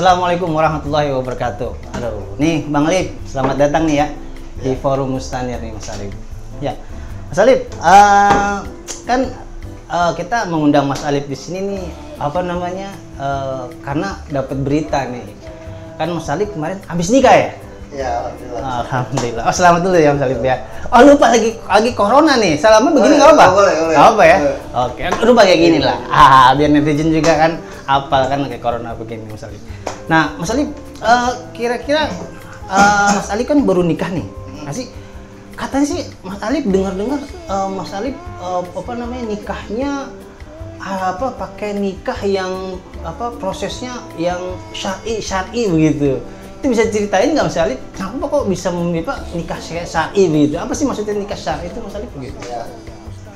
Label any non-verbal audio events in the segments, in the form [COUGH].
Assalamualaikum warahmatullahi wabarakatuh. Halo, nih Bang Alif, selamat datang nih ya di Forum Mustanir nih Mas Alif. Ya, Mas Alif, eh, kan eh, kita mengundang Mas Alif di sini nih apa namanya? eh, karena dapat berita nih. Kan Mas Alif kemarin habis nikah ya? Ya, alhamdulillah. Alhamdulillah. Oh selamat dulu ya Mas Alif ya. Oh lupa lagi lagi corona nih. Selama begini Boleh, nggak apa? oh, boleh, boleh. Nggak apa ya? Boleh. Oke, lupa kayak gini lah. Ah, biar netizen juga kan apa kan kayak corona begini Mas Alif. Nah, Mas Alif eh, kira-kira eh, Mas Alif kan baru nikah nih. Masih katanya sih Mas Alif dengar-dengar eh, Mas Alif eh, apa namanya nikahnya ah, apa pakai nikah yang apa prosesnya yang syar'i syar'i begitu itu bisa ceritain nggak Mas Alif kenapa kok bisa memilih Pak nikah sy- syar'i begitu apa sih maksudnya nikah syar'i itu Mas Alif begitu Ya.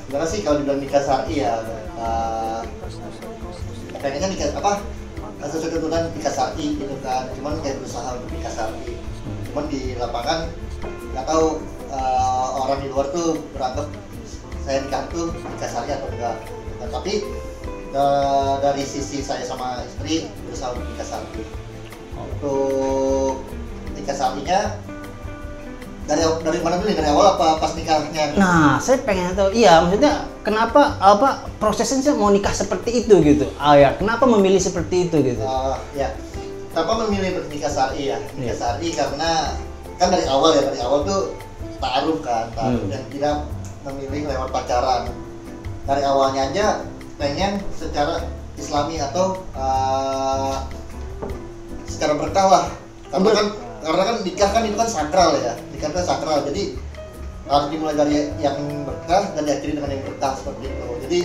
Sebenarnya sih kalau dibilang nikah syar'i ya, eh, pengennya nikah apa? Sesuai tuntutan nikah syar'i gitu kan. Cuman kayak berusaha untuk nikah syar'i. Cuman di lapangan nggak tahu eh, orang di luar tuh beranggap saya nikah tuh nikah syar'i atau enggak. Nah, tapi eh, dari sisi saya sama istri berusaha untuk nikah syar'i. Untuk nikah syar'inya dari dari mana dulu dari awal apa pas nikahnya? Nah, saya pengen tahu, iya, maksudnya kenapa apa prosesnya sih mau nikah seperti itu gitu? Ah ya, kenapa memilih seperti itu gitu? Uh, ya, kenapa memilih nikah syar'i ya? Nikah Iya. syar'i karena kan dari awal ya dari awal tuh taaruf kan, taaruf Hmm. dan tidak memilih lewat pacaran. Dari awalnya aja pengen secara Islami atau uh, secara berkah lah. Karena kan karena kan nikah kan itu kan sakral ya, nikah kan sakral. Jadi harus dimulai dari yang berkah dan diakhiri dengan yang berkah seperti itu. Jadi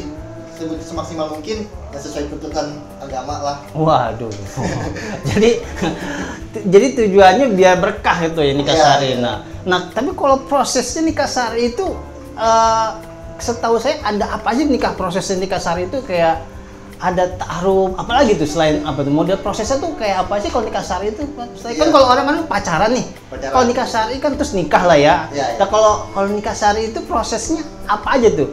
se- semaksimal mungkin ya sesuai tuntutan agama lah. Waduh. [LAUGHS] jadi jadi tujuannya biar berkah itu ya nikah Iya, sari. iya. Nah, nah tapi kalau prosesnya nikah sari itu eh, setahu saya ada apa aja nikah prosesnya nikah sari itu kayak ada taruh apalagi tuh selain apa tuh model prosesnya tuh kayak apa sih kalau nikah sari itu? Saya kan Iya. kalau orang kan pacaran nih. Pacaran. kalau nikah sari kan terus nikah lah ya. Iya, iya. nah kalau kalau nikah sari itu prosesnya apa aja tuh?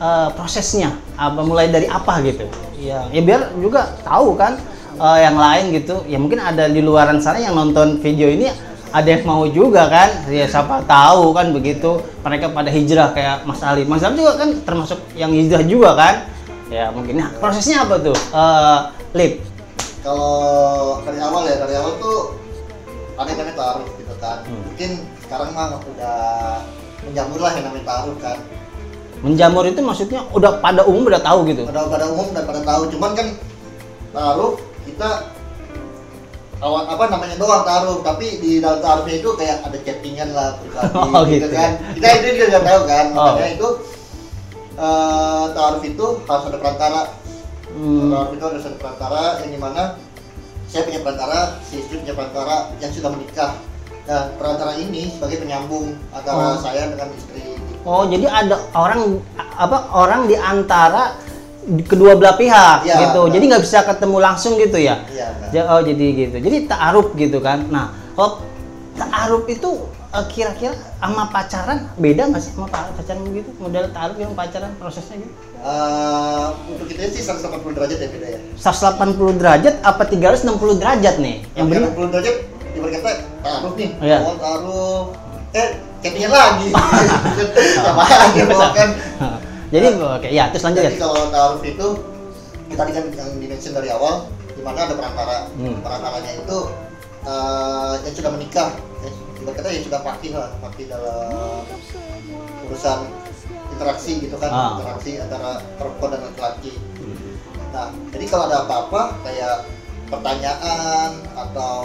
Eh, prosesnya apa mulai dari apa gitu? Ya ya biar juga tahu kan eh, yang lain gitu. Ya mungkin ada di luaran sana yang nonton video ini ada yang mau juga kan? Ya siapa tahu kan begitu. Mereka pada hijrah kayak Mas Ali. Mas Ali juga kan termasuk yang hijrah juga kan ya mungkin nah prosesnya apa tuh Eh, Lip Kalau dari awal ya dari awal tuh ada namanya taruh gitu kan. Hmm. Mungkin sekarang mah udah menjamur lah yang namanya taruh kan. menjamur itu maksudnya udah pada umum udah tahu gitu Pada pada umum dan pada tahu. Cuman kan taruh kita awal apa namanya doang taruh tapi di dalam taruhnya itu kayak ada chattingan lah pribadi [LAUGHS] Oh, gitu. kan kita itu juga nggak tahu kan Oh. makanya itu taruh itu harus ada perantara Hmm. Taruh itu harus ada perantara yang di mana saya punya perantara si istri punya perantara yang sudah menikah dan perantara ini sebagai penyambung Oh. antara saya dengan istri Oh, jadi ada orang apa orang di antara kedua belah pihak Iya, gitu. benar. Jadi nggak bisa ketemu langsung gitu ya. kan? Ja- Oh, jadi gitu. Jadi ta'aruf gitu kan. Nah, kalau ta'aruf itu kira-kira sama pacaran beda nggak sih sama pa- pacaran begitu? Model ta'aruf yang pacaran prosesnya gitu. Eh, untuk kita sih 180 derajat ya beda ya 180 derajat apa 360 derajat nih? Yang benar 180 derajat ibarat kata taruh nih Iya. awal taruh eh chattingan lagi [LAUGHS] sama aja mau kan [LAUGHS] Jadi oke, ya terus lanjut ya. jadi kalau taruh itu kita tadi kan yang dimention dari awal di mana ada perantara Hmm. perantaranya itu eh, yang sudah menikah ya, ibarat kata yang sudah pasti lah pasti dalam urusan interaksi gitu kan Ah. interaksi antara perempuan dan laki-laki. Nah, jadi kalau ada apa-apa kayak pertanyaan atau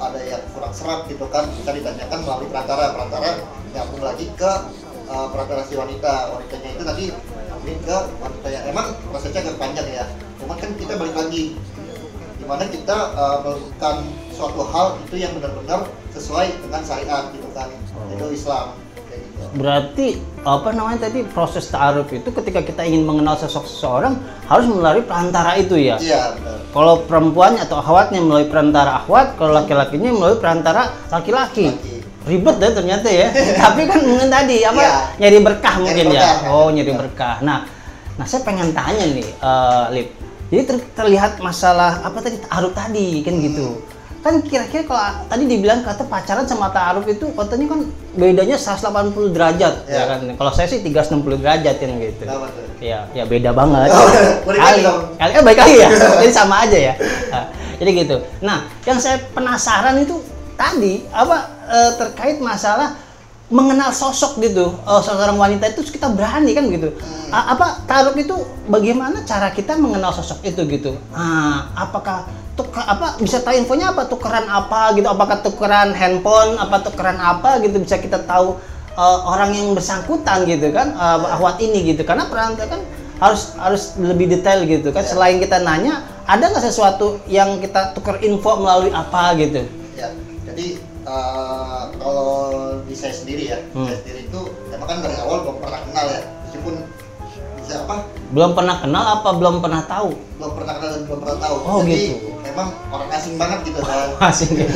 ada yang kurang serap gitu kan bisa ditanyakan melalui perantara. Perantara nyambung lagi ke uh, perantara si wanita. Wanitanya itu tadi nyambungin ke wanita yang emang prosesnya agak panjang ya. Cuman kan kita balik lagi. Di mana kita uh, melakukan suatu hal itu yang benar-benar sesuai dengan syariat gitu kan Oh. itu Islam gitu Berarti apa namanya tadi proses ta'aruf itu ketika kita ingin mengenal sosok seseorang harus melalui perantara itu ya. iya benar Kalau perempuannya atau akhwatnya melalui perantara akhwat, kalau laki-lakinya melalui perantara laki-laki. Laki. Ribet ya ternyata ya. [LAUGHS] Tapi kan mungkin tadi apa Iya. nyari berkah Nyari mungkin ya. Oh, nyari berkah. Nah, nah saya pengen tanya nih, eh, Lip. Jadi ter- terlihat masalah apa tadi taaruf tadi kan gitu. Kan kira-kira kalau tadi dibilang kata pacaran sama taaruf itu katanya kan bedanya 180 derajat ya Ya. kan. Kalau saya sih 360 derajat kan gitu. Kenapa tuh? Iya, ya beda banget. Oh, Kali, kali eh, baik lagi ya. [LAUGHS] Jadi sama aja ya. Nah, jadi gitu. Nah, yang saya penasaran itu tadi apa eh, terkait masalah mengenal sosok gitu. Oh, seorang wanita itu kita berani kan gitu. A- apa taruh itu bagaimana cara kita mengenal sosok itu gitu. Ah, apakah tuker apa bisa tahu infonya apa tukeran apa gitu apakah tukeran handphone apa tukeran apa gitu bisa kita tahu eh, orang yang bersangkutan gitu kan eh, ahwat ini gitu karena perantau kan harus harus lebih detail gitu kan Ya. selain kita nanya ada nggak sesuatu yang kita tukar info melalui apa gitu Ya, jadi eh, kalau di saya sendiri ya, Hmm. saya sendiri itu emang kan dari awal belum pernah kenal ya, meskipun bisa apa, belum pernah kenal apa belum pernah tahu belum pernah kenal dan belum pernah tahu. Oh, jadi gitu. memang orang asing banget gitu kan, [LAUGHS] asing gitu.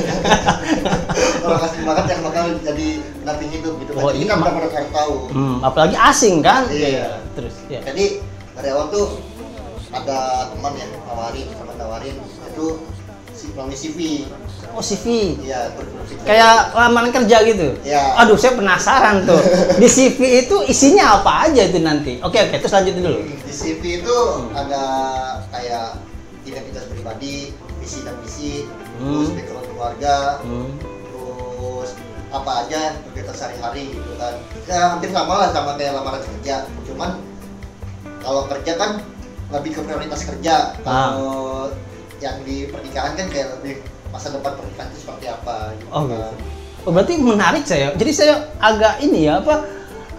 [LAUGHS] orang asing banget yang bakal jadi pendamping hidup gitu kan. Oh, Jadi iya, kita Mak. benar-benar harus tahu. hmm, apalagi asing kan Iya. terus ya Jadi dari awal tuh ada teman ya nawarin, teman nawarin itu si CV, oh CV ya kayak lamaran kerja gitu Ya. aduh saya penasaran tuh di CV itu isinya apa aja itu nanti oke oke terus lanjutin dulu di CV itu ada kayak identitas pribadi, visi dan misi, terus Hmm. background keluarga, hmm. terus apa aja kegiatan sehari-hari gitu kan. Ya hampir sama lah sama kayak lamaran kerja, cuman kalau kerja kan lebih ke prioritas kerja. Kalau yang di pernikahan kan kayak lebih masa depan pernikahan itu seperti apa gitu Oh, kan. gitu. Oh, berarti menarik saya. Jadi saya agak ini ya apa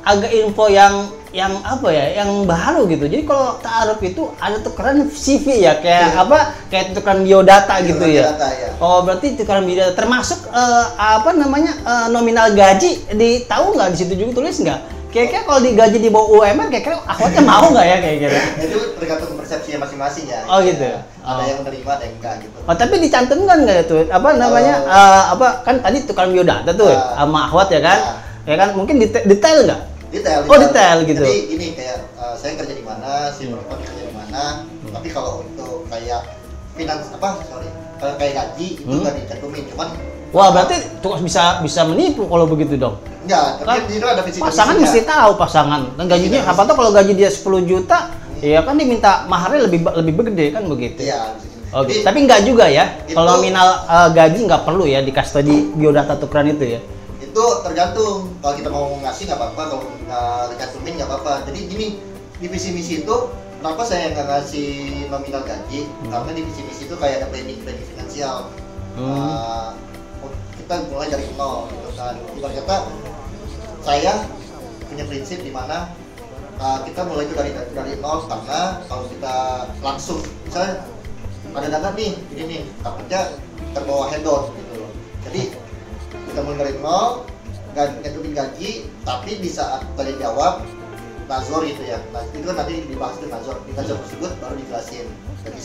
agak info yang yang apa ya yang baru gitu. Jadi kalau taaruf itu ada tukeran CV ya kayak Iya. apa kayak tukeran biodata gitu ya. Data, ya. Oh berarti tukeran biodata termasuk eh, apa namanya eh, nominal gaji di tahu nggak di situ juga tulis nggak? Kira-kira kalau digaji di bawah UMR kira-kira akhwatnya mau nggak ya kira-kira? itu tergantung persepsinya masing-masing ya. Oh, gitu. Ada Oh. yang menerima, ada yang enggak gitu. Oh tapi dicantumkan nggak itu apa namanya Oh. eh, apa kan tadi tukeran biodata tuh Ah. sama akhwat ya kan? Ya kan mungkin deta- detail nggak? detail Oh, detail gitu. jadi ini kayak uh, saya kerja di mana si Hmm. perempuan kerja di mana tapi kalau untuk kayak finans apa sorry kalau kayak gaji itu Hmm. nggak dicantumin cuman Wah, berarti tuh bisa bisa menipu kalau begitu dong. enggak tapi Kan itu ada visi Pasangan misinya. mesti tahu pasangan. Dan gajinya Iya, apa tuh kalau gaji dia 10 juta, ya kan diminta maharnya lebih lebih gede kan begitu. iya Oke. Jadi, Tapi nggak juga ya. Itu- Kalau nominal eh, gaji nggak perlu ya di biodata tukeran itu ya. itu tergantung kalau kita mau ngasih nggak apa-apa kalau nggak dicantumin nggak apa-apa jadi gini di visi misi itu kenapa saya nggak ngasih nominal gaji Hmm. karena di visi misi itu kayak ada planning planning finansial Hmm. Uh, kita mulai dari nol gitu kan. Kata saya punya prinsip di mana uh, kita mulai itu dari dari nol karena kalau kita langsung misalnya ada dana nih ini nih takutnya terbawa head on gitu loh. Jadi kita mulai dari nol nyentuhin gaji tapi di saat jawab nazor gitu ya. Nah itu kan nanti dibahas di nazor di nazor tersebut baru dijelasin. Dari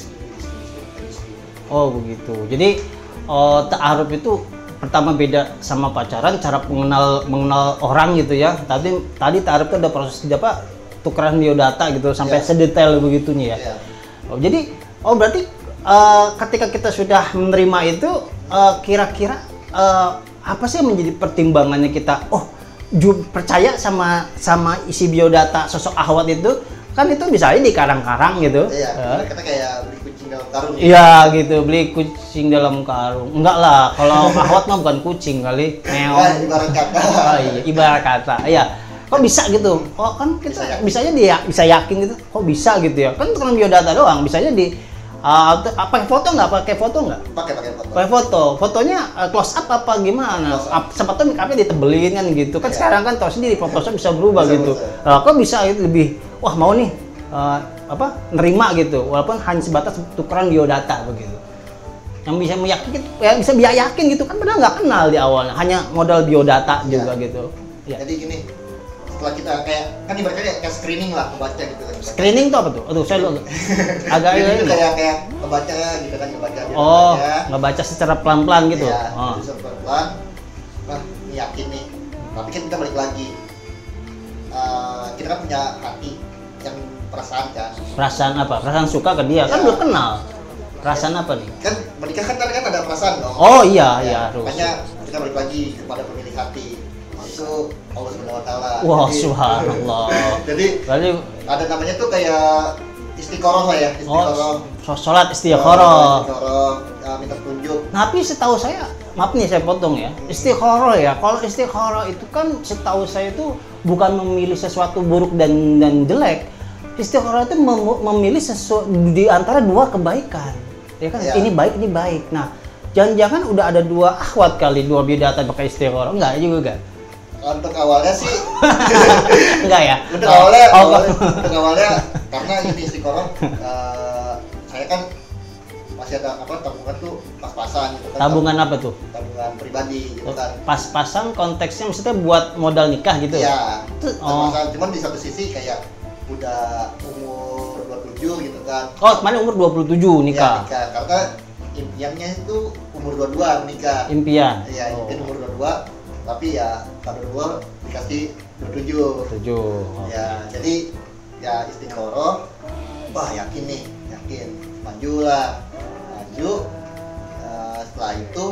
Oh begitu. Jadi oh, ta'aruf itu pertama beda sama pacaran, cara mengenal mengenal orang gitu ya. Tadi tadi ta'aruf itu ada proses apa tukeran biodata gitu sampai Iya. sedetail begitunya ya. ya Oh, jadi oh berarti eh, ketika kita sudah menerima itu eh, kira-kira eh, apa sih yang menjadi pertimbangannya kita oh percaya sama sama isi biodata sosok ahwat itu kan itu misalnya di karang-karang gitu. Iya, Eh, kita kayak kucing dalam karung. Iya gitu, beli kucing dalam karung. Enggak lah, kalau [LAUGHS] ahwat mah bukan kucing kali, Nah, meong. ibarat kata. Oh [LAUGHS] iya, ibarat kata. Iya. Kok bisa gitu? Kok kan kita Bisa yakin. bisanya dia bisa yakin gitu. Kok bisa gitu ya? Kan tukang biodata doang, bisanya di uh, pakai foto nggak? Pakai foto nggak? Pakai pakai foto. Pakai foto. Fotonya uh, close up apa gimana? Close up. Tuh make upnya ditebelin kan gitu. Kan Iya. sekarang kan tahu sendiri Photoshop bisa berubah Bisa, gitu. bisa. Nah, kok bisa gitu lebih wah mau nih uh, apa nerima gitu walaupun hanya sebatas tukeran biodata begitu yang bisa meyakinkan ya bisa biar yakin gitu kan padahal nggak kenal di awalnya hanya modal biodata Iya. juga gitu ya. Jadi gini, setelah kita kayak kan ibaratnya kayak screening lah membaca gitu kan. screening tuh apa tuh aduh saya lu- [LAUGHS] agak ini kayak kayak membaca gitu kan membaca dia oh membaca. ngebaca secara pelan-pelan gitu Iya, oh. terus pelan-pelan. Nah, yakin nih. Tapi kan kita balik lagi. Eh, kita kan punya hati. Yang perasaan kan Perasaan apa? Perasaan suka ke dia kan Ya. belum kenal. Perasaan apa nih? kan menikah kan tadi kan ada perasaan dong Oh iya Ya, iya harus. makanya kita balik lagi kepada pemilik hati itu Allah Subhanahu Wa Taala Wah Jadi- subhanallah. [LAUGHS] jadi Berarti ada namanya tuh kayak istiqoroh lah ya istiqoroh oh sholat istikharah. istiqoroh ya, minta petunjuk Tapi setahu saya, maaf nih saya potong ya, istikharah ya. Kalau istikharah itu kan setahu saya itu bukan memilih sesuatu buruk dan dan jelek. Istikharah itu mem- memilih sesuatu di antara dua kebaikan. Ya kan, Ya. ini baik, ini baik. Nah, jangan-jangan udah ada dua akhwat kali, dua bidata pakai istikharah. Enggak juga kan? untuk awalnya sih [LAUGHS] Enggak ya? untuk awalnya, oh, awalnya untuk awalnya karena ini istiqoroh eh, saya kan masih ada apa tabungan tuh pas-pasan gitu kan tabungan apa tuh? tabungan pribadi gitu kan Pas-pasan konteksnya maksudnya buat modal nikah gitu ya? Iya, oh. Cuman di satu sisi kayak udah umur 27 gitu kan. Oh, kemarin umur 27 Iya, nikah. nikah. Karena impiannya itu umur 22 menikah. Impian. Iya, Oh. impian umur 22, tapi ya pada 22 dikasih 27. Tujuh. Ya, jadi ya istiqoroh. Wah, yakin nih, yakin. Maju lah. Maju. Eh, setelah itu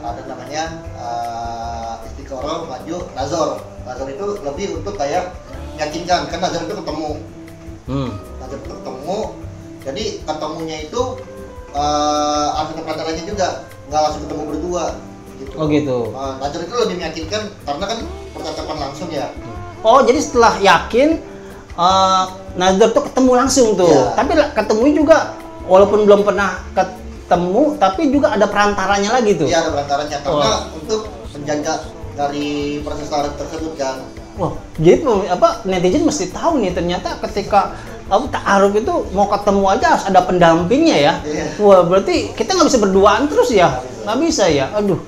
ada namanya eh, istiqoroh maju nazor nazor itu lebih untuk kayak meyakinkan kan nazar itu ketemu Hmm. nazar itu ketemu jadi ketemunya itu eh ada pelajarannya juga nggak langsung ketemu berdua gitu Oh gitu. Eh, nazar itu lebih meyakinkan karena kan percakapan langsung ya Oh, jadi setelah yakin eh Nazar tuh ketemu langsung tuh. Iya. Tapi ketemu juga walaupun belum pernah ketemu tapi juga ada perantaranya lagi tuh. Iya ada perantaranya karena Wah. untuk menjaga dari proses tersebut kan Wah, jadi apa netizen mesti tahu nih ternyata ketika apa ta'aruf itu mau ketemu aja harus ada pendampingnya ya. Iya. Wah, berarti kita nggak bisa berduaan terus ya? Nggak bisa ya? Aduh.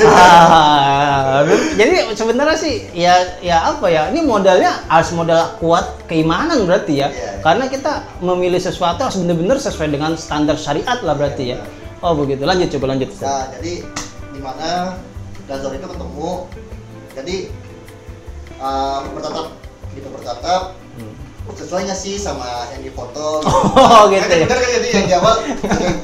Ah, jadi sebenarnya sih ya ya apa ya ini modalnya harus modal kuat keimanan berarti ya Iya. karena kita memilih sesuatu harus benar-benar sesuai dengan standar syariat lah berarti ya oh begitu lanjut coba lanjut Nah, jadi di mana Dazor itu ketemu, jadi uh, bertatap gitu bertatap Hmm. sesuai nggak sih sama yang difoto [LAUGHS] Oh, gitu kan, ya. bener kan jadi yang jawab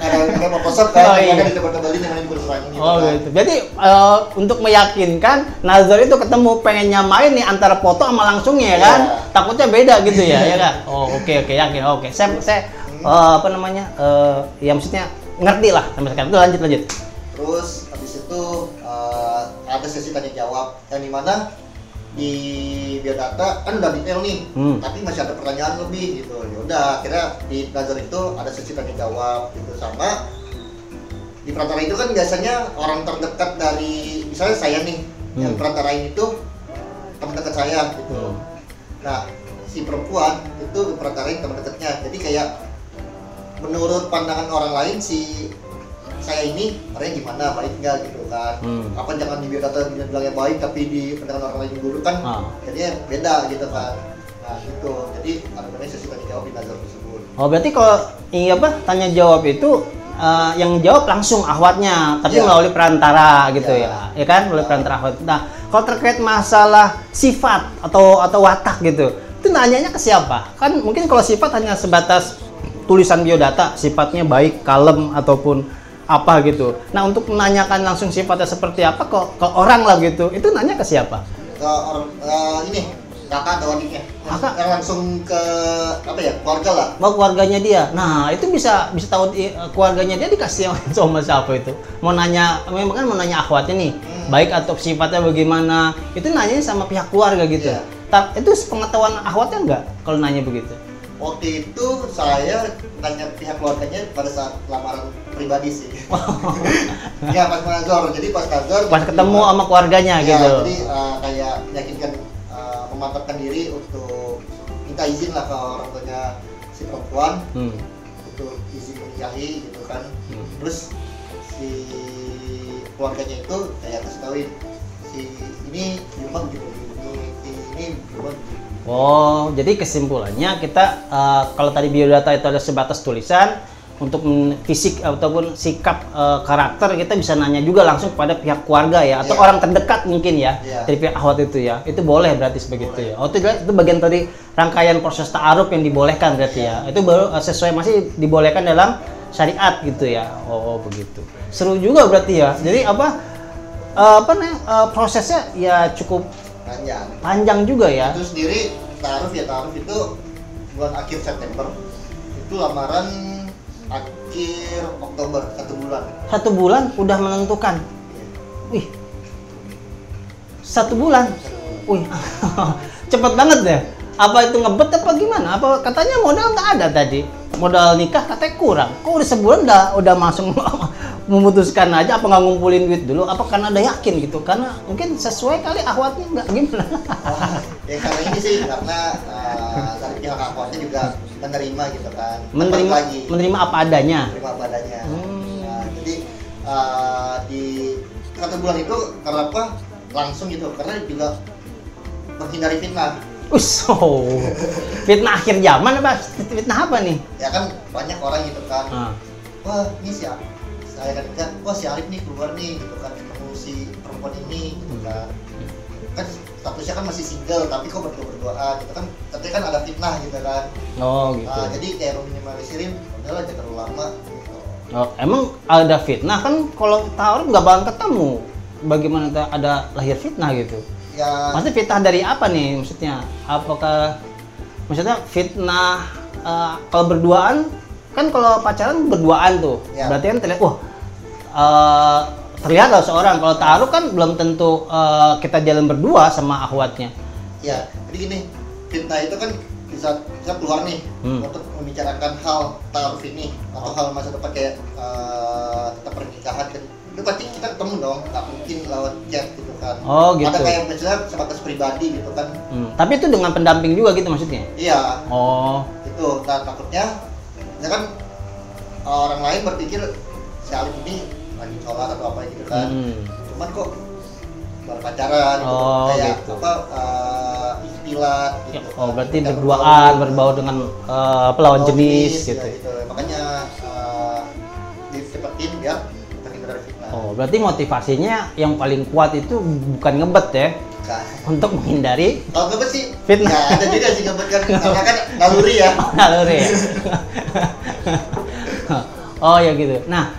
ada ada mau Photoshop kan Oh, yang iya. ada ditebak-tebalin yang kurang gitu Oh kan. gitu. Jadi eh, untuk meyakinkan Nazar itu ketemu pengen nyamain nih antara foto sama langsungnya ya kan. Iya. Takutnya beda gitu ya, ya kan? [LAUGHS] Oh oke oke yakin. Oke. Saya saya eh, apa namanya? eh ya maksudnya ngerti lah sampai sekarang. Itu lanjut lanjut. Terus habis itu uh, ada sesi tanya jawab yang di mana di biodata kan udah detail nih, Hmm. tapi masih ada pertanyaan lebih gitu. Ya udah, akhirnya di Nazar itu ada sesi tanya jawab gitu sama di perantara itu kan biasanya orang terdekat dari misalnya saya nih yang Hmm. perantarain itu teman dekat saya gitu. Hmm. Nah, si perempuan itu perantarain teman dekatnya. Jadi kayak menurut pandangan orang lain si saya ini orangnya gimana baik nggak gitu kan Hmm. apa jangan di biodata bilangnya baik tapi di pandangan orang lain buruk kan Ah. jadinya beda gitu kan nah gitu jadi ada namanya sesi tanya jawab di nazar tersebut Oh berarti kalau ini apa tanya jawab itu eh, yang jawab langsung ahwatnya, tapi Iya. melalui perantara gitu Iya. ya, ya kan melalui perantara ahwat. Nah kalau terkait masalah sifat atau atau watak gitu, itu nanyanya ke siapa? Kan mungkin kalau sifat hanya sebatas tulisan biodata, sifatnya baik, kalem ataupun apa gitu. Nah untuk menanyakan langsung sifatnya seperti apa ke, ke orang lah gitu, itu nanya ke siapa? ke orang eh, ini kakak atau adiknya Kakak. yang langsung ke apa ya keluarga lah mau keluarganya dia. Nah, itu bisa bisa tahu i- keluarganya dia dikasih sama siapa itu. Mau nanya, memang kan mau nanya akhwatnya nih, Hmm. baik atau sifatnya bagaimana. Itu nanyanya sama pihak keluarga gitu. Ta- itu pengetahuan akhwatnya enggak kalau nanya begitu? Waktu itu saya tanya pihak keluarganya pada saat lamaran pribadi sih [LAUGHS] ya pas nazar jadi pas nazar Pas ketemu sama keluarganya ya, gitu. jadi uh, kayak meyakinkan uh, memantapkan diri untuk minta izin lah ke orang tuanya si perempuan Hmm. untuk izin menikahi gitu kan Hmm. terus si keluarganya itu kayak kasih tauin si ini di rumah begini begini si ini di rumah begini Oh, jadi kesimpulannya kita eh, kalau tadi biodata itu ada sebatas tulisan, untuk fisik ataupun sikap eh, karakter kita bisa nanya juga langsung kepada pihak keluarga ya atau Iya. orang terdekat mungkin ya Iya. dari pihak ahwat itu ya. Itu boleh berarti seperti itu ya oh itu, itu bagian dari rangkaian proses ta'aruf yang dibolehkan berarti ya. Itu baru eh, sesuai masih dibolehkan dalam syariat gitu ya. Oh begitu. Seru juga berarti ya. Jadi apa eh, apa namanya eh, prosesnya ya cukup panjang. Panjang juga ya? Itu sendiri taruh ya taruh itu bulan akhir September. Itu lamaran akhir Oktober satu bulan. Satu bulan udah menentukan? Iya. wih. Satu bulan. Wih. [LAUGHS] Cepet banget deh. Apa itu ngebet apa gimana? Apa katanya modal nggak ada tadi? Modal nikah katanya kurang. Kok udah sebulan udah udah masuk [LAUGHS] memutuskan aja apa nggak ngumpulin duit dulu apa karena ada yakin gitu karena mungkin sesuai kali ahwatnya nggak gimana. [LAUGHS] Ya karena ini sih karena uh, dari pihak akhwatnya juga menerima gitu kan. Menerima lagi. menerima apa adanya. Menerima badannya Hmm. Nah, jadi uh, di satu bulan itu karena apa? Langsung gitu karena juga menghindari fitnah. Us, oh. fitnah akhir zaman apa? Fitnah apa nih? Ya kan banyak orang gitu kan. Ah. wah ini si Saya kan kan wah si Alif nih keluar nih gitu kan ketemu si perempuan ini gitu Hmm. kan kan statusnya kan masih single tapi kok berdua berduaan gitu kan tapi kan ada fitnah gitu kan oh gitu Nah, jadi kayak meminimalisin udahlah jangan terlalu lama gitu. Oh, emang ada fitnah kan kalau taruh nggak bakal ketemu. Bagaimana ada lahir fitnah gitu? ya Maksudnya fitnah dari apa nih maksudnya? Apakah maksudnya fitnah eh, kalau berduaan kan kalau pacaran berduaan tuh. Ya. Berarti kan terlihat wah eh, terlihat lah seorang kalau taruh kan belum tentu eh, kita jalan berdua sama akhwatnya. ya jadi gini fitnah itu kan bisa bisa keluar nih Hmm. untuk membicarakan hal taruh ini atau hal masa depan kayak eh, tetap pernikahan kan itu pasti kita ketemu dong nggak mungkin lewat chat gitu kan Oh, gitu. ada kayak misalnya sebatas pribadi gitu kan Hmm, Tapi itu dengan pendamping juga gitu maksudnya? iya Oh, itu nah, takutnya ya kan orang lain berpikir si Alif ini lagi sholat atau apa gitu kan hmm. cuman kok baru pacaran gitu Oh, kayak gitu. apa uh, istilah Ya, gitu oh berarti berduaan berbau dengan eh, apa, lawan lawan jenis ya, gitu. gitu. makanya uh, dari fitnah Oh, berarti motivasinya yang paling kuat itu bukan ngebet ya, Kan. untuk menghindari kalau ngebet sih Fitnah. ya ada juga sih ngebet kan karena kan naluri ya [LAUGHS] naluri ya. [LAUGHS] oh ya gitu. Nah,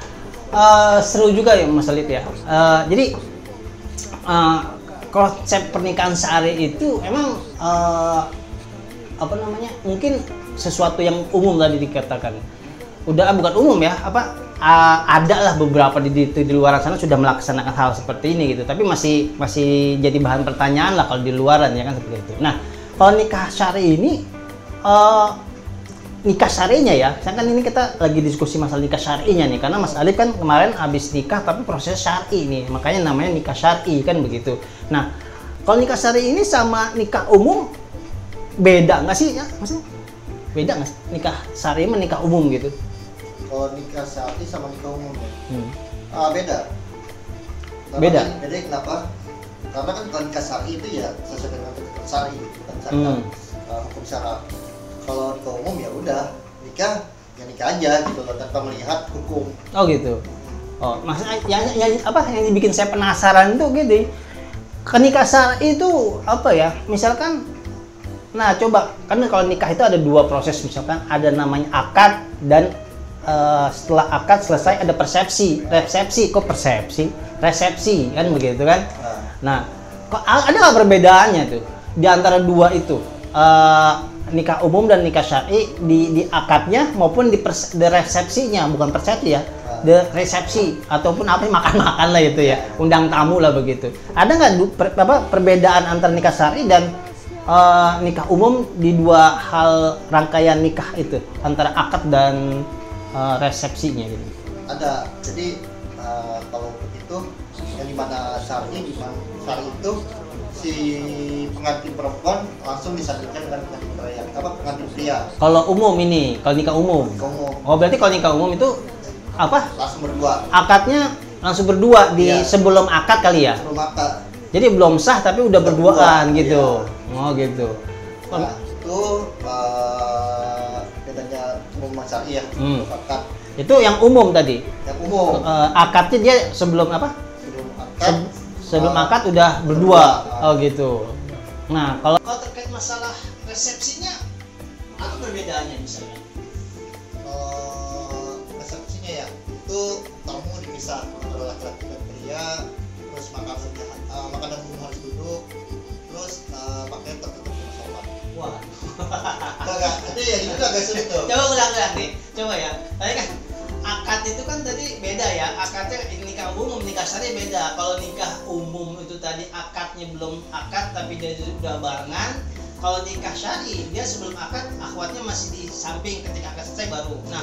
eh, seru juga ya Mas Alit ya. Eh, jadi eh, konsep pernikahan sehari itu emang eh, apa namanya? Mungkin sesuatu yang umum tadi dikatakan. Udah ah, bukan umum ya, apa ah, ada lah beberapa di, di, di luar sana sudah melaksanakan hal seperti ini gitu. Tapi masih masih jadi bahan pertanyaan lah kalau di luaran ya kan seperti itu. Nah, kalau nikah syari ini eh, nikah syarinya ya. Saya kan ini kita lagi diskusi masalah nikah syarinya nih karena Mas Alif kan kemarin habis nikah tapi proses syari nih. Makanya namanya nikah syari kan begitu. Nah, kalau nikah syari ini sama nikah umum beda nggak sih ya? Maksudnya beda nggak sih? Nikah syari sama nikah umum gitu. kalau nikah syari sama nikah umum ya Hmm. Ah, beda. Karena Beda? kan- beda kenapa? Karena kan kalau nikah syari itu ya sesuai dengan ketentuan syari, bukan syariat, Hmm. uh, hukum syara. Kalau nikah umum ya udah nikah ya nikah aja gitu loh tanpa melihat hukum. Oh gitu. Oh, maksudnya yang, yang apa yang bikin saya penasaran tuh gitu. Kenikah itu apa ya? Misalkan nah coba kan kalau nikah itu ada dua proses misalkan ada namanya akad dan eh, setelah akad selesai ada persepsi. Resepsi kok persepsi? Resepsi kan begitu kan? Nah, Nah, kok ada nggak perbedaannya tuh di antara dua itu? Eh, nikah umum dan nikah syar'i di, di akadnya maupun di, pers- di resepsinya, bukan persepsi ya, di resepsi ataupun apa makan-makan lah itu ya, undang tamu lah begitu. Ada nggak per- apa, perbedaan antara nikah syar'i dan eh, nikah umum di dua hal rangkaian nikah itu antara akad dan eh, resepsinya gitu? ada. Jadi uh, kalau begitu yang di mana syari di mana syari itu si pengantin perempuan langsung disandingkan dengan pengantin pria apa pengantin pria Kalau umum ini, kalau nikah umum. umum Oh berarti kalau nikah umum itu apa? langsung berdua Akadnya langsung berdua di Iya. sebelum akad kali ya. sebelum akad Jadi belum sah tapi udah Berdua, berduaan gitu. iya. Oh gitu. Nah, itu uh, bedanya umum syari ya, Hmm. akad. Itu yang umum tadi. yang umum Eh, akadnya dia sebelum apa? sebelum akad Se- sebelum akad udah berdua. Oh gitu. Nah, kalau kalau terkait masalah resepsinya apa perbedaannya misalnya? eh, resepsinya ya itu tamu dipisah antara laki-laki dan pria terus makanan uh, makanan umum harus duduk terus uh, pakaian tertutup sopan Wah. enggak enggak itu ya itu agak sulit tuh Coba ulang-ulang nih. Coba ya. Tadi kan akad itu kan tadi beda ya. Akadnya nikah umum, nikah syari beda. Kalau nikah umum itu tadi akadnya belum akad tapi dia sudah barengan. Kalau nikah syari dia sebelum akad akhwatnya masih di samping ketika akad selesai baru. Nah,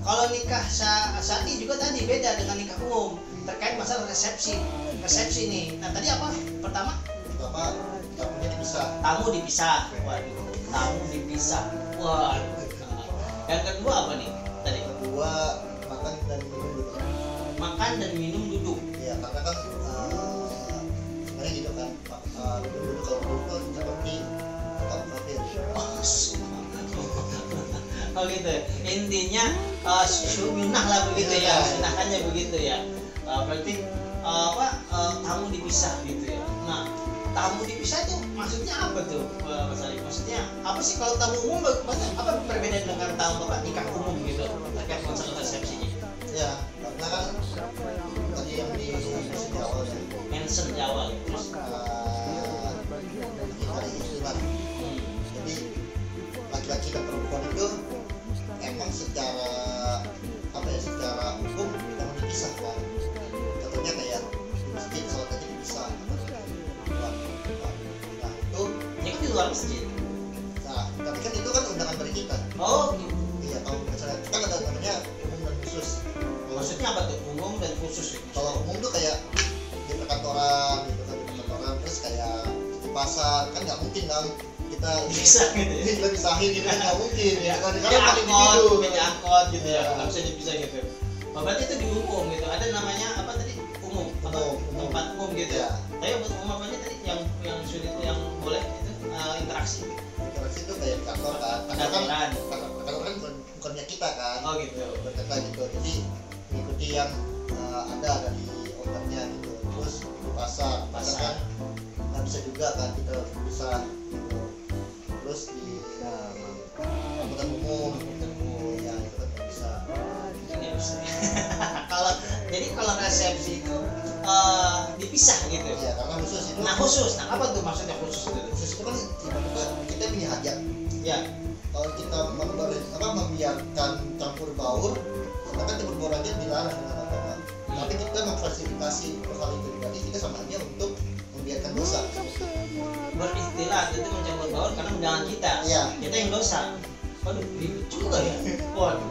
kalau nikah sya- syari juga tadi beda dengan nikah umum terkait masalah resepsi. Resepsi nih. Nah, tadi apa? Pertama pertama tamunya dipisah tamu dipisah. Waduh, tamu dipisah. Waduh. Yang kedua apa nih? Tadi kedua makan dan minum duduk. ya karena kan uh, sebenarnya gitu kan uh, minum dulu kalau dulu kan seperti tetap kafir Oh gitu. Intinya uh, sunnah lah begitu ya, sunnahannya begitu ya. Uh, berarti uh, apa uh, tamu dipisah gitu ya. Nah, tamu dipisah itu maksudnya apa tuh, uh, Mas Ali? Maksudnya apa sih kalau tamu umum maksudnya apa perbedaan dengan tamu apa nikah umum gitu terkait masalah resepsinya? ya karena kan Mention di awal terus. Bisa gitu ya. ini kita pisahin gitu kan nggak mungkin ya kan karena kan angkot, beda angkot gitu ya, Iya. nggak bisa dipisah gitu. Oh, berarti itu di umum gitu. Ada namanya apa tadi? Umum, apa? Tempat umum gitu ya. Iya. Tapi buat umum apa tadi? Yang yang sulit yang boleh itu eh, interaksi. interaksi itu kayak kantor kan kantor kan kantor, kan bukan bukannya kita kan Oh gitu. berkata gitu jadi hajat Ya, kalau kita membar- apa membiarkan campur baur sedangkan campur baur aja dilarang dengan agama tapi kita memfasilitasi hal itu berarti kita sama aja untuk membiarkan dosa beristilah itu mencampur baur karena undangan kita. Iya. Kita yang dosa. Waduh, ribet juga ya. Waduh.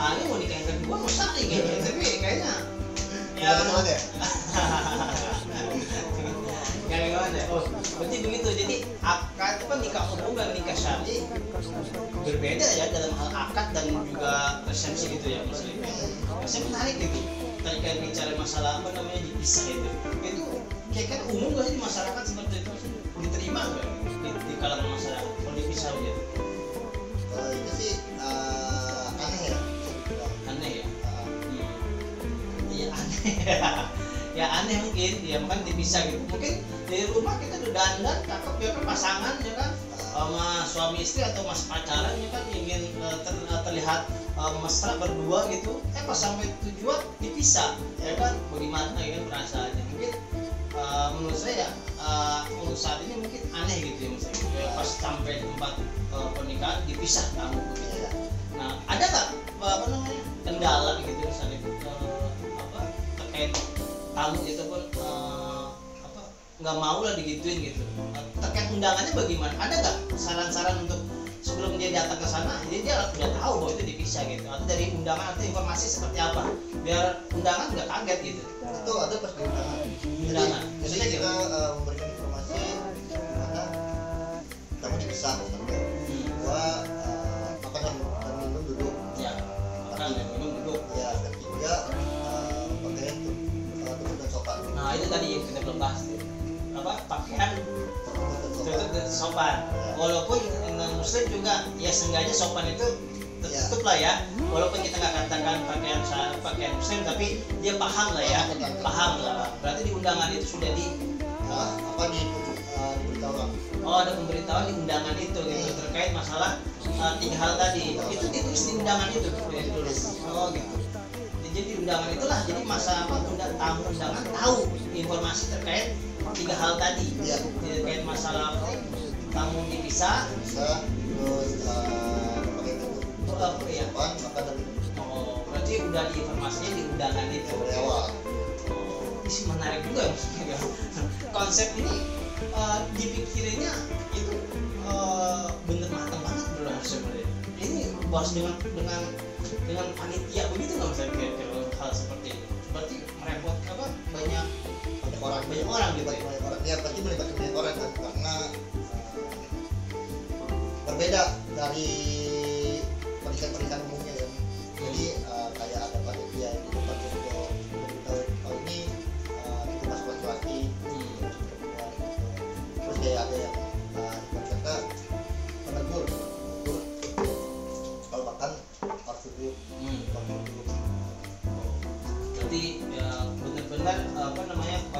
Ah, ini mau nikah yang kedua mau sari kayaknya, tapi kayaknya ya. Gimana cuman ya Ya gimana? Oh, berarti begitu. Jadi kan nikah umum dan nikah syari berbeda ya dalam hal akad dan juga resepsi gitu ya maksudnya. Saya menarik gitu. Tadi kayak bicara masalah apa namanya dipisah itu. Itu kayak kan umum gak sih di masyarakat seperti itu? Diterima nggak di, di kalangan masyarakat kalau dipisah gitu? kalau itu sih eh, aneh ya. Aneh ya. Eh. Iya aneh. [LAUGHS] ya aneh mungkin ya makan dipisah gitu mungkin dari rumah kita dandan cakep ya kan pasangan ya kan? Sama suami istri atau mas pacaran ya kan? Ingin eh, ter- eh, terlihat eh, mesra berdua gitu. Eh pas sampai tujuan dipisah ya kan? Bagaimana ya kan perasaannya? Mungkin menurut saya eh, untuk saat ini mungkin aneh gitu ya misalnya gitu ya, pas sampai tempat pernikahan dipisah tamu begitu iya. Nah, ada nggak apa namanya kendala gitu misalnya eh, apa terkait tamu itu nggak mau lah digituin gitu. Eh, terkait undangannya bagaimana? Ada nggak saran-saran untuk sebelum dia datang ke sana, jadi dia udah tahu bahwa itu dipisah gitu. Atau dari undangan atau informasi seperti apa? Biar undangan nggak kaget gitu. itu ada pas undangan jadi, Undangan. jadi Maksudnya kita gimana? eh, memberikan informasi mana tamu dipisah satu Apa pakaian tutup dan sopan. Walaupun non muslim juga ya seenggaknya sopan itu tertutup lah ya. Walaupun kita nggak katakan pakaian pakaian muslim tapi dia paham lah ya. Paham lah. Berarti di undangan itu sudah di Nah, apa di uh, diberitahukan oh ada pemberitahuan di undangan itu gitu. Terkait masalah uh, tiga hal tadi. Itu ditulis di undangan itu oh gitu. Jadi di undangan itulah jadi masa apa undang tamu undangan tahu informasi terkait tiga hal tadi. Iya. terkait masalah tamu dipisah bisa. Terus uh, pakai oh, apa ya depan maka dari oh berarti udah diinformasinya di undangan itu? Awal. Oh, ih, menarik juga ya. [LAUGHS] konsep ini eh, dipikirinnya itu eh, bener matang banget bro sebenarnya ini bahas dengan dengan dengan panitia begitu nggak bisa kira-kira hal seperti ini berarti merepot apa banyak banyak orang banyak orang gitu banyak, ya? Banyak orang. Ya pasti melibatkan banyak orang kan? Karena uh, berbeda dari pernikahan-pernikahan umumnya ya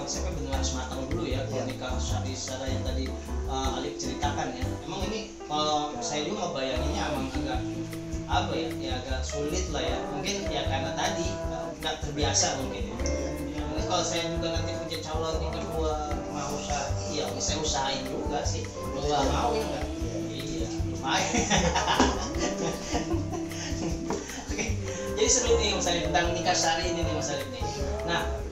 konsepnya benar harus matang dulu ya kalau Iya. nikah syari secara yang tadi uh, Alif ceritakan ya emang ini kalau saya juga bayanginnya emang agak apa ya ya agak sulit lah ya mungkin ya karena tadi uh, nggak terbiasa mungkin ya. ya mungkin kalau saya juga nanti punya calon yang kedua mau usaha iya saya usahain juga sih mau nggak mau ya nggak iya lumayan [LAUGHS] Oke, jadi seru nih Mas Alif tentang nikah sari ini nih Mas Alif nih. Nah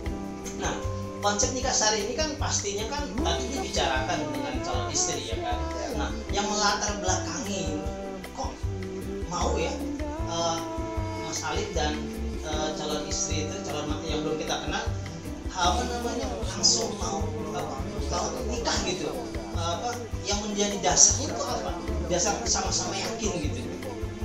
konsep nikah sari ini kan pastinya kan tadi dibicarakan dengan calon istri ya kan. Nah, yang melatar belakangi kok mau ya eh, Mas Alif dan eh, calon istri itu calon yang belum kita kenal apa namanya langsung mau apa mau nikah gitu? Apa yang menjadi dasarnya itu apa? Dasar sama-sama yakin gitu.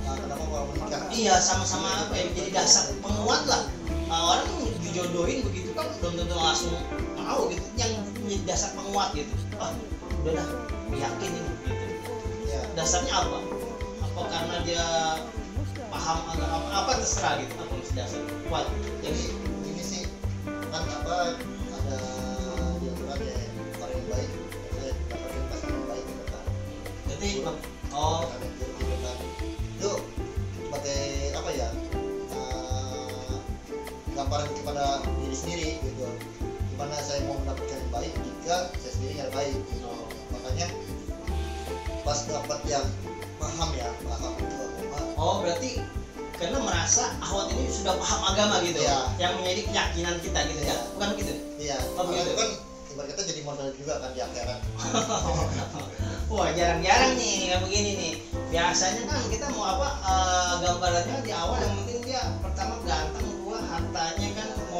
Nah, kenapa mau menikah Iya sama-sama apa ya jadi dasar penguat lah. Nah, orang dijodohin begitu kan belum tentu langsung mau gitu. Yang menjadi dasar penguat gitu. Ah udah dah yakin ini gitu. Ya. Dasarnya apa? Apa karena dia paham agak apa apa terserah gitu apa dasar kuat? Jadi ini sih kan apa ada di aturan ya orang yang baik saya dapatin pasangan baik gitu kan. Jadi oh gambaran kepada diri sendiri gitu gimana saya mau mendapatkan yang baik jika saya sendiri nggak baik gitu. Oh. makanya pas dapat yang paham ya paham itu agama oh berarti karena merasa ahwat ini sudah paham agama gitu Iya. yang menjadi keyakinan kita gitu ya Iya. bukan gitu iya Oh, begitu. itu kan ibarat kata jadi modal juga kan di akhirat [LAUGHS] Wah jarang-jarang nih kayak begini nih. Biasanya kan kita mau apa eh, gambarannya di awal yang penting dia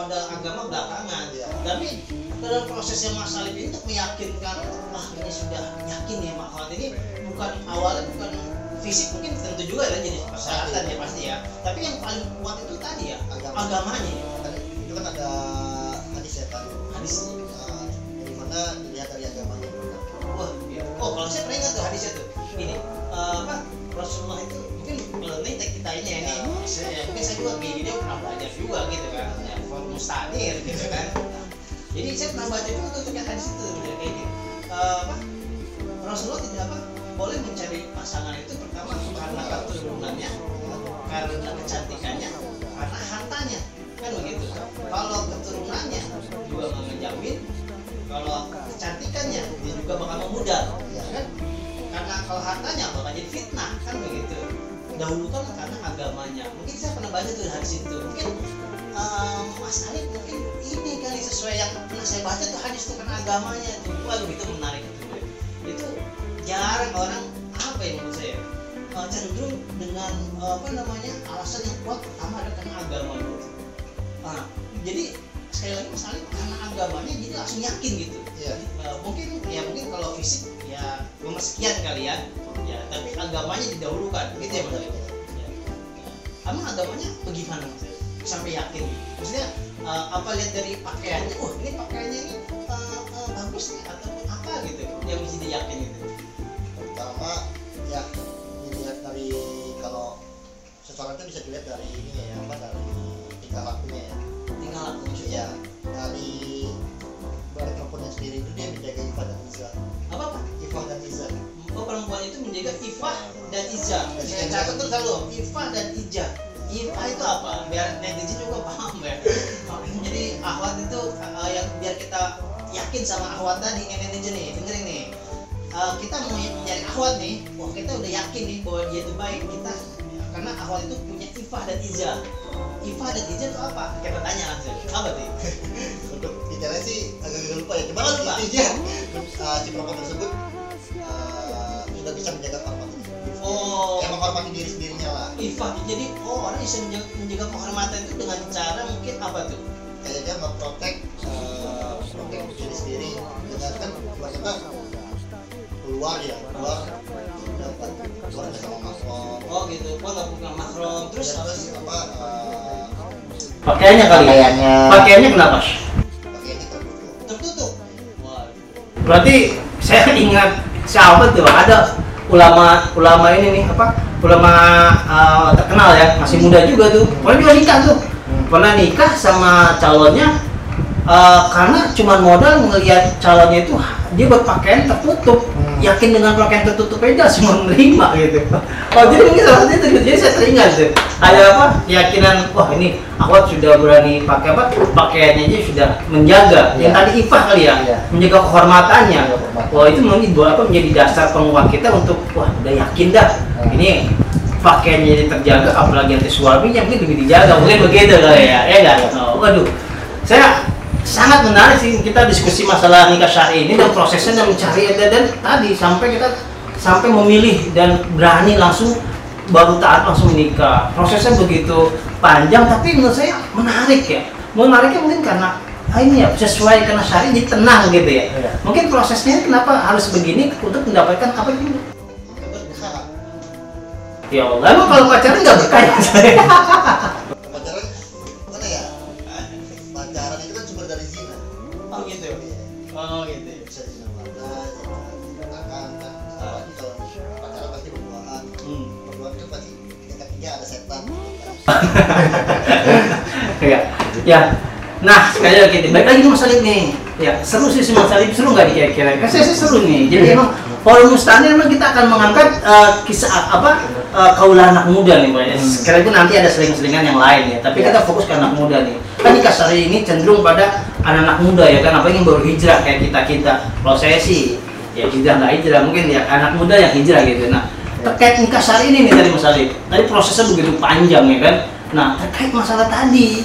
modal agama belakangan. Iya. Tapi dalam prosesnya Mas Alif ini untuk meyakinkan, wah ini sudah yakin ya Mak Khawatir ini bukan awalnya bukan fisik mungkin tentu juga ya jadi persyaratan ya pasti ya. Tapi yang paling kuat itu tadi ya Agama. agamanya. kan itu kan ada hadis ya kan Hadis. Nah, dari mana dilihat dari agamanya Wah, iya. Oh, kalau saya pernah ingat tuh hadisnya tuh. Ini eh, apa? Rasulullah itu ini tek kita ini ya, ini saya, saya juga kayak gini pernah belajar juga gitu kan. Ya, mustadir gitu kan. Jadi saya pernah baca juga tuh terkait hadis itu kayak gini. Eh, apa? Rasulullah tidak apa? Boleh mencari pasangan itu pertama karena keturunannya, karena kecantikannya, karena hartanya kan begitu. Kalau keturunannya juga menjamin kalau kecantikannya dia juga bakal memudar ya kan karena kalau hartanya bakal jadi fitnah kan begitu dahulukan karena agamanya? Mungkin saya pernah baca tuh hadis itu mungkin um, Mas Alif mungkin ini kali sesuai yang pernah saya baca tuh hadis itu karena agamanya itu wah begitu menarik itu itu jarang orang apa ya menurut saya? Uh, cenderung dengan uh, apa namanya alasan yang kuat pertama adalah karena agama gitu. Nah, jadi sekali lagi Mas Alif karena agamanya jadi langsung yakin gitu. Iya. Eh, mungkin ya mungkin kalau fisik ya nomor sekian kali ya ya tapi agamanya didahulukan. Gitu ya Mas Alif ya. Emang agamanya bagaimana Mas? Alif? sampai yakin? Maksudnya eh, apa lihat dari pakaiannya? Oh ini pakaiannya ini eh, eh, bagus nih ataupun apa gitu yang mesti diyakin gitu pertama ya dilihat dari kalau bisa dilihat dari ini ya apa dari tingkah lakunya ya. Tinggal aku maksudnya? Ya dari perempuannya sendiri itu dia menjaga Iva dan Iza apa apa Iva dan Iza oh perempuan itu menjaga Ifa dan Ija saya catat tuh selalu Ifa dan Ija Ifa itu apa? Biar netizen juga paham ya. [LAUGHS] Jadi akhwat itu uh, yang biar kita yakin sama akhwat tadi yang netizen nih dengerin nih. Uh, kita mau nyari akhwat nih. Wah kita udah yakin nih bahwa dia itu baik. Kita karena akhwat itu punya Ifa dan Ija Ifa dan Ija itu apa? Kita tanya langsung. Apa tuh [LAUGHS] untuk detailnya sih agak-agak lupa ya. Cuma intinya. Uh, si perempuan tersebut Ifa jadi oh orang bisa menjaga, menjaga kehormatan itu dengan cara mungkin apa tuh? Kayak dia memprotek uh, diri sendiri dengan kan kita keluar ya keluar dapat keluar sama mahram oh gitu. Gua nggak bukan mahram terus Dan apa terus? sih apa uh, Pakaiannya kali. ya? pakaiannya. Pakaiannya kenapa? pakaiannya tertutup. Berarti saya ingat siapa tuh ada ulama ulama ini nih apa ulama uh, terkenal ya masih muda juga tuh pernah juga nikah tuh pernah nikah sama calonnya uh, karena cuma modal ngelihat calonnya itu dia berpakaian tertutup Hmm. yakin dengan pakaian tertutup aja semua menerima gitu [LAUGHS] oh jadi mungkin salah satu itu gitu. jadi saya teringat tuh ada apa keyakinan wah ini akhwat sudah berani pakai apa pakaiannya aja sudah menjaga yang Iya. tadi ifah kali ya Iya. menjaga kehormatannya kehormatan. wah itu mungkin apa menjadi dasar penguat kita untuk wah udah yakin dah Hmm. Ini pakaiannya jadi terjaga apalagi nanti suaminya mungkin lebih dijaga mungkin begitu kali ya. Ya enggak oh, waduh. Saya sangat menarik sih kita diskusi masalah nikah syari ini dan prosesnya dan mencari dan, dan tadi sampai kita sampai memilih dan berani langsung baru taat langsung nikah prosesnya begitu panjang tapi menurut saya menarik ya. Menariknya mungkin karena ah ini ya sesuai karena syari jadi tenang gitu ya. Iya. mungkin prosesnya kenapa harus begini untuk mendapatkan apa berkah ya Allah emang kalau pacaran nggak berkah ya pacaran mana ya? Pacaran itu kan sumber dari zina. Oh gitu oh gitu bisa zina mata zina tangan kan? Apalagi kalau pacaran pasti berduaan. Hmm. berduaan itu pasti ada setan. [LAUGHS] Ya ya. Nah sekali lagi nih, balik lagi ke Mas Alif nih. Ya seru sih si Mas Alif seru nggak nih kira-kira? Kan saya sih seru nih. Jadi emang forum mustahil memang kita akan mengangkat eh, kisah apa eh, kaulah anak muda nih Pak ya sekali itu nanti ada seling-selingan yang lain ya tapi Ya. kita fokus ke anak muda nih. Kan nikah syari ini cenderung pada anak-anak muda ya kan apa yang baru hijrah kayak kita kita. Kalau saya sih ya hijrah nggak hijrah mungkin ya anak muda yang hijrah gitu. Nah terkait nikah syari ini nih tadi Mas Alif tadi prosesnya begitu panjang ya kan. Nah terkait masalah tadi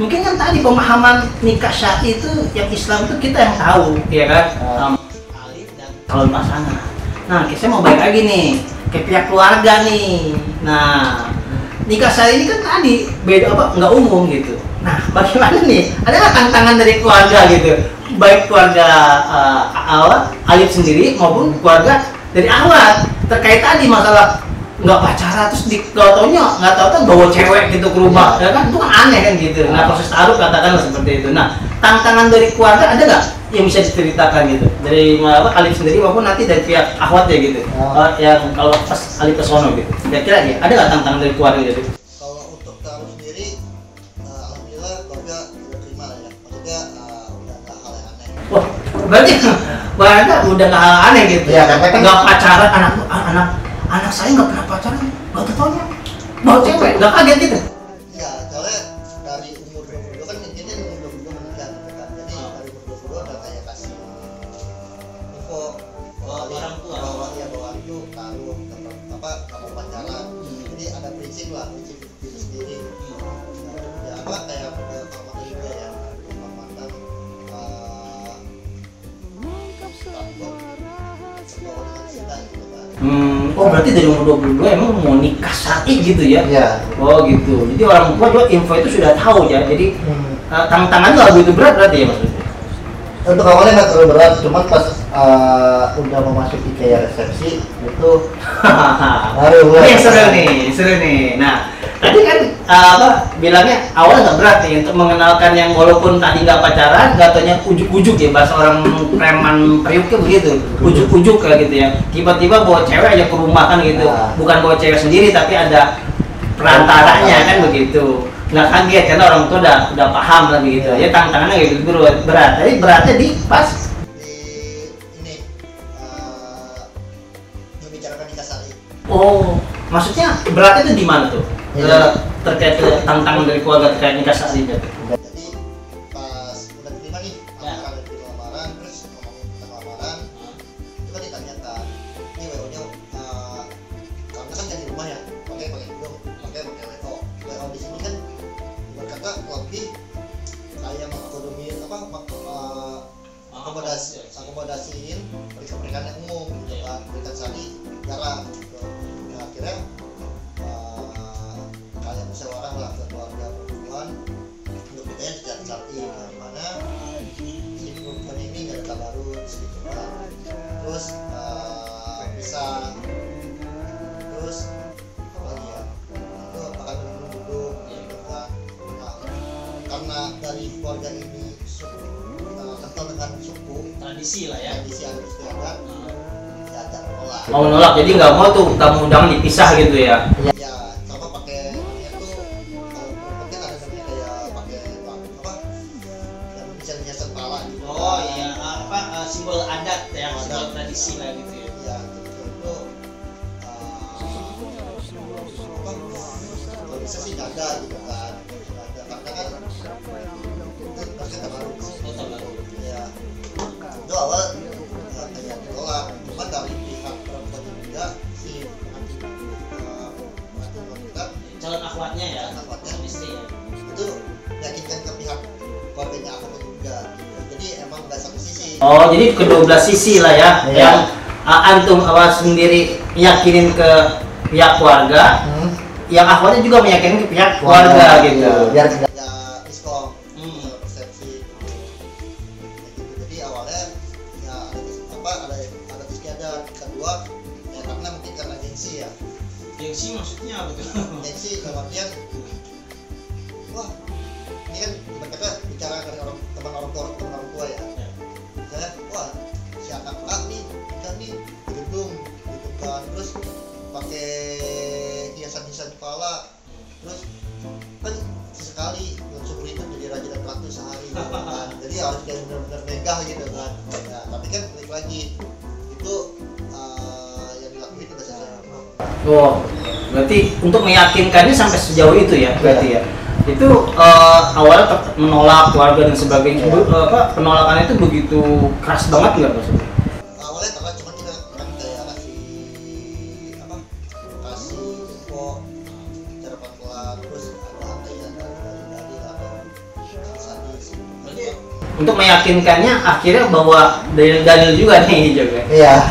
mungkin kan tadi pemahaman nikah syari itu yang Islam itu kita yang tahu ya kan. Um, calon pasangan. Nah saya mau balik lagi nih ke pihak keluarga nih. Nah nikah syari ini kan tadi beda apa nggak umum gitu. Nah [LAUGHS] bagaimana nih? Ada nggak tantangan dari keluarga gitu? Baik keluarga uh, awal Alif sendiri maupun keluarga dari awal terkait tadi masalah nggak pacaran terus di gak taunya nggak tahu tuh bawa cewek gitu ke rumah. Ya kan? Itu kan aneh kan gitu. Nah proses taruh katakanlah seperti itu. Nah tantangan dari keluarga ada nggak yang bisa diceritakan gitu. Dari apa Alif sendiri maupun nanti dari pihak akhwat ya gitu. Oh. Eh, yang kalau pas Alif ke sono gitu. Kira-kira ya ada nggak tantangan dari keluarga gitu? Kalau untuk taruh sendiri uh, alhamdulillah keluarga udah terima lah ya. Maksudnya uh, udah nggak hal yang aneh. Wah, berarti [LAUGHS] Warga udah nggak hal aneh gitu. Iya, karena kan- nggak pacaran anak anak anak saya nggak pernah pacaran, nggak ketaunya bawa cewek, nggak kaget gitu. Oh berarti dari umur 22 emang mau nikah syar'i gitu ya? Iya. Oh gitu. Jadi orang tua juga info itu sudah tahu ya. Jadi uh, tangan-tangan nggak begitu berat berarti ya maksudnya. Untuk awalnya nggak terlalu berat, cuman pas eh, udah memasuki kayak resepsi itu [LAUGHS] baru Ini yang seru nih, seru nih. Nah, tadi kan uh, apa bilangnya awalnya nggak berat nih untuk mengenalkan yang walaupun tadi nggak pacaran, nggak tanya ujuk-ujuk ya bahasa orang preman periuknya begitu, ujuk-ujuk kayak gitu ya. Tiba-tiba bawa cewek aja ke rumah kan gitu, Nah. bukan bawa cewek sendiri tapi ada perantaranya kan begitu. Nggak kaget karena orang tua udah udah paham lah begitu. Ya tantangannya gitu berat berat. Tapi beratnya di pas eh, oh maksudnya beratnya itu di mana tuh Eh, terkait tantangan dari keluarga terkait nikah saat ini terus uh, bisa terus apa lagi ya? Itu gitu kan nah, karena dari keluarga ini suku uh, kental dengan suku tradisi lah ya. tradisi agak menolak mau menolak jadi nggak mau tuh tamu undangan dipisah gitu ya. Ya sisi lah ya Iya. yang uh, antum awal sendiri yakinin ke pihak keluarga yang akhwatnya juga meyakinkan ke pihak keluarga gitu. Biar tidak harus kayak benar-benar megah gitu kan nah, tapi kan balik lagi itu uh, yang dilakuin udah sesuai Oh, berarti untuk meyakinkannya sampai sejauh itu ya, berarti ya. Itu eh, awalnya menolak keluarga dan sebagainya. Iya. Eh, apa penolakannya itu begitu keras banget nggak maksudnya? Untuk meyakinkannya akhirnya bawa dalil-dalil juga nih juga. iya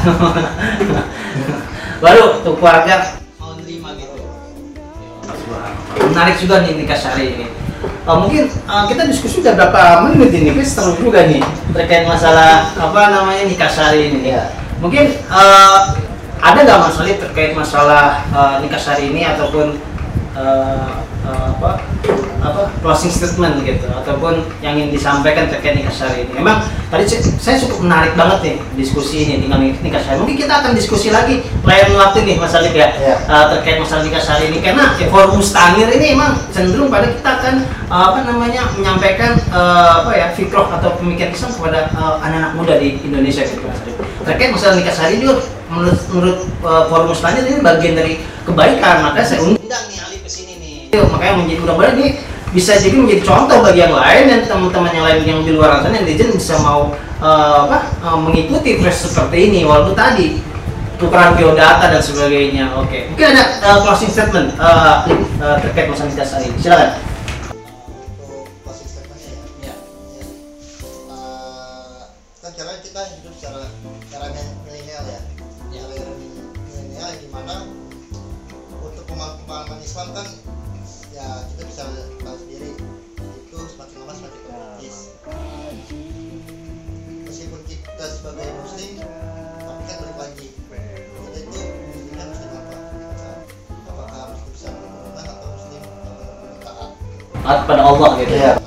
[LAUGHS] Baru tuh keluarga mau nerima gitu menarik juga nih nikah syari ini. Eh, mungkin eh, kita diskusi udah berapa menit ini, kita seru juga nih terkait masalah apa namanya nikah syari ini. Iya. Mungkin eh, ada nggak Mas Ali terkait masalah eh, nikah syari ini ataupun eh, eh, apa apa closing statement gitu ataupun yang ingin disampaikan terkait nikah syari ini. Emang tadi saya, cukup menarik banget nih diskusi ini dengan nikah syari. Mungkin kita akan diskusi lagi lain waktu nih Mas Ali ya Iya. uh, terkait masalah nikah syari ini karena ya, forum mustanir ini emang cenderung pada kita akan uh, apa namanya menyampaikan uh, apa ya fikroh atau pemikiran Islam kepada uh, anak-anak muda di Indonesia gitu Mas Arif. terkait masalah nikah syari juga menurut menurut uh, forum mustanir ini bagian dari kebaikan makanya saya undang nih Ali ke sini nih makanya menjadi mudah-mudahan ini bisa jadi menjadi contoh bagi yang lain dan teman-teman yang lain yang di luar sana yang netizen bisa mau uh, apa uh, mengikuti proses seperti ini walaupun tadi tukeran biodata dan sebagainya. Oke, mungkin ada uh, closing statement uh, uh, terkait masalah syari. Silakan. Taat pada Allah gitu. Taat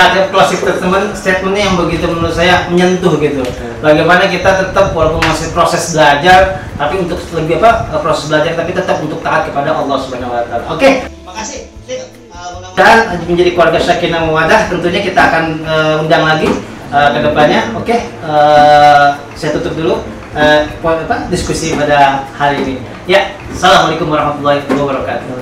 Interaktif closing statement statementnya yang begitu menurut saya menyentuh gitu. Bagaimana kita tetap walaupun masih proses belajar, tapi untuk lebih apa proses belajar tapi tetap untuk taat kepada Allah Subhanahu Wa Taala. Oke, Makasih, Dit. Uh, mudah-mudahan dan menjadi keluarga Sakinah Mawadah tentunya kita akan eh, undang lagi eh, ke depannya. Oke, eh, saya tutup dulu eh, poin apa diskusi pada hari ini. Ya, assalamualaikum warahmatullahi wabarakatuh.